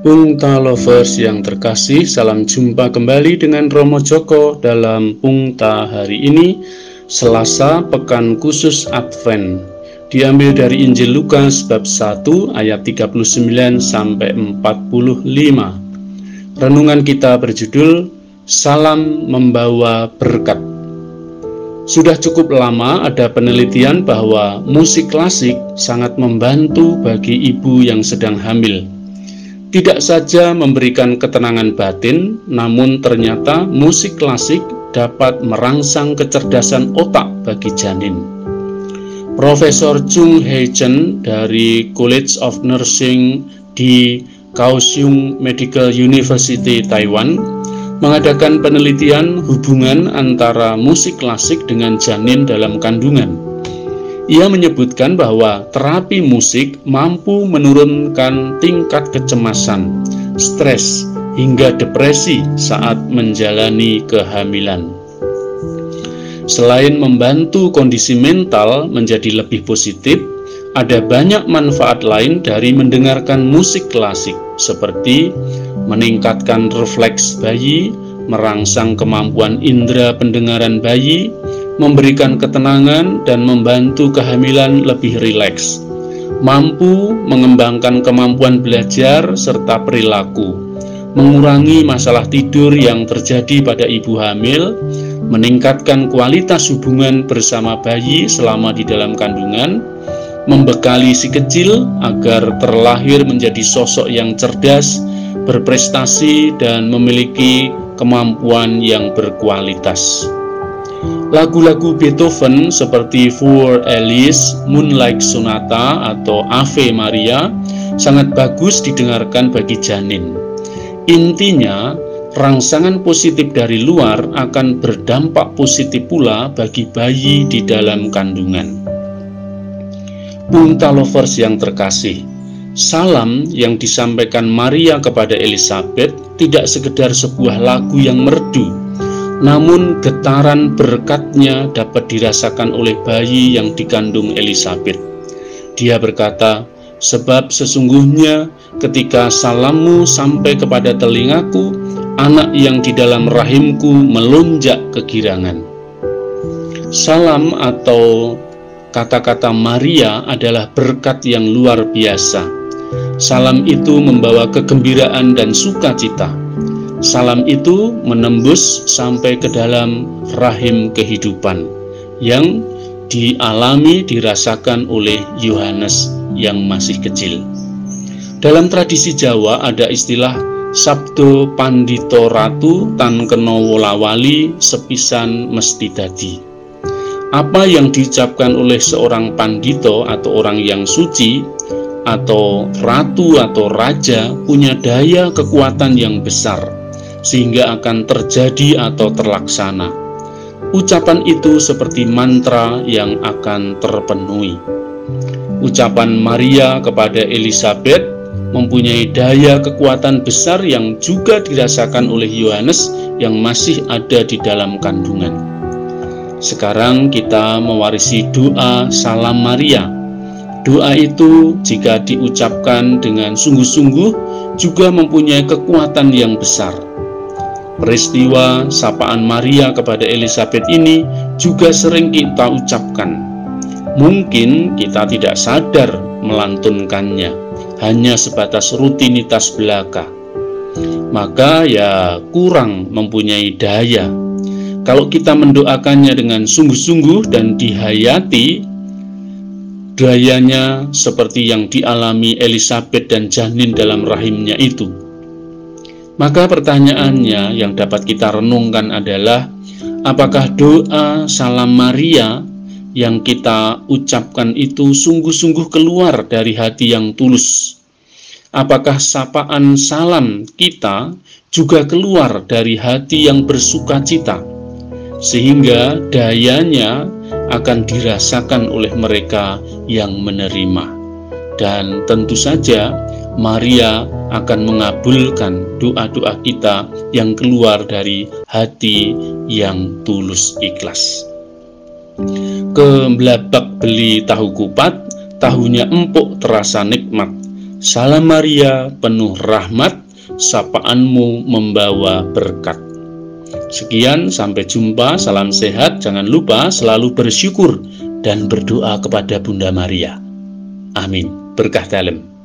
Pungta Lovers yang terkasih, salam jumpa kembali dengan Romo Joko dalam Pungta hari ini, Selasa Pekan Khusus Advent. Diambil dari Injil Lukas bab 1 ayat 39 sampai 45. Renungan kita berjudul Salam Membawa Berkat. Sudah cukup lama ada penelitian bahwa musik klasik sangat membantu bagi ibu yang sedang hamil tidak saja memberikan ketenangan batin, namun ternyata musik klasik dapat merangsang kecerdasan otak bagi janin. Profesor Chung Hei Chen dari College of Nursing di Kaohsiung Medical University Taiwan mengadakan penelitian hubungan antara musik klasik dengan janin dalam kandungan. Ia menyebutkan bahwa terapi musik mampu menurunkan tingkat kecemasan, stres, hingga depresi saat menjalani kehamilan. Selain membantu kondisi mental menjadi lebih positif, ada banyak manfaat lain dari mendengarkan musik klasik, seperti meningkatkan refleks bayi, merangsang kemampuan indera pendengaran bayi, memberikan ketenangan dan membantu kehamilan lebih rileks, mampu mengembangkan kemampuan belajar serta perilaku, mengurangi masalah tidur yang terjadi pada ibu hamil, meningkatkan kualitas hubungan bersama bayi selama di dalam kandungan, membekali si kecil agar terlahir menjadi sosok yang cerdas, berprestasi, dan memiliki kemampuan yang berkualitas. Lagu-lagu Beethoven seperti For Alice, Moonlight Sonata, atau Ave Maria sangat bagus didengarkan bagi janin. Intinya, rangsangan positif dari luar akan berdampak positif pula bagi bayi di dalam kandungan. Punta lovers yang terkasih, salam yang disampaikan Maria kepada Elizabeth tidak sekedar sebuah lagu yang merdu, namun getaran berkatnya dapat dirasakan oleh bayi yang dikandung Elizabeth. Dia berkata, Sebab sesungguhnya ketika salammu sampai kepada telingaku, anak yang di dalam rahimku melonjak kegirangan. Salam atau kata-kata Maria adalah berkat yang luar biasa. Salam itu membawa kegembiraan dan sukacita Salam itu menembus sampai ke dalam rahim kehidupan yang dialami dirasakan oleh Yohanes yang masih kecil. Dalam tradisi Jawa ada istilah Sabdo Pandito Ratu Tan Keno Wolawali Sepisan Mesti Dadi. Apa yang diucapkan oleh seorang pandito atau orang yang suci atau ratu atau raja punya daya kekuatan yang besar sehingga akan terjadi atau terlaksana. Ucapan itu seperti mantra yang akan terpenuhi. Ucapan Maria kepada Elizabeth mempunyai daya kekuatan besar yang juga dirasakan oleh Yohanes yang masih ada di dalam kandungan. Sekarang kita mewarisi doa Salam Maria. Doa itu jika diucapkan dengan sungguh-sungguh juga mempunyai kekuatan yang besar Peristiwa sapaan Maria kepada Elizabeth ini juga sering kita ucapkan. Mungkin kita tidak sadar melantunkannya, hanya sebatas rutinitas belaka. Maka ya kurang mempunyai daya. Kalau kita mendoakannya dengan sungguh-sungguh dan dihayati, dayanya seperti yang dialami Elizabeth dan janin dalam rahimnya itu maka pertanyaannya yang dapat kita renungkan adalah apakah doa salam Maria yang kita ucapkan itu sungguh-sungguh keluar dari hati yang tulus? Apakah sapaan salam kita juga keluar dari hati yang bersuka cita? Sehingga dayanya akan dirasakan oleh mereka yang menerima. Dan tentu saja Maria akan mengabulkan doa-doa kita yang keluar dari hati yang tulus ikhlas. Kebelabak beli tahu kupat, tahunya empuk terasa nikmat. Salam Maria, penuh rahmat, sapaanmu membawa berkat. Sekian, sampai jumpa, salam sehat, jangan lupa selalu bersyukur dan berdoa kepada Bunda Maria. Amin. Berkah dalam.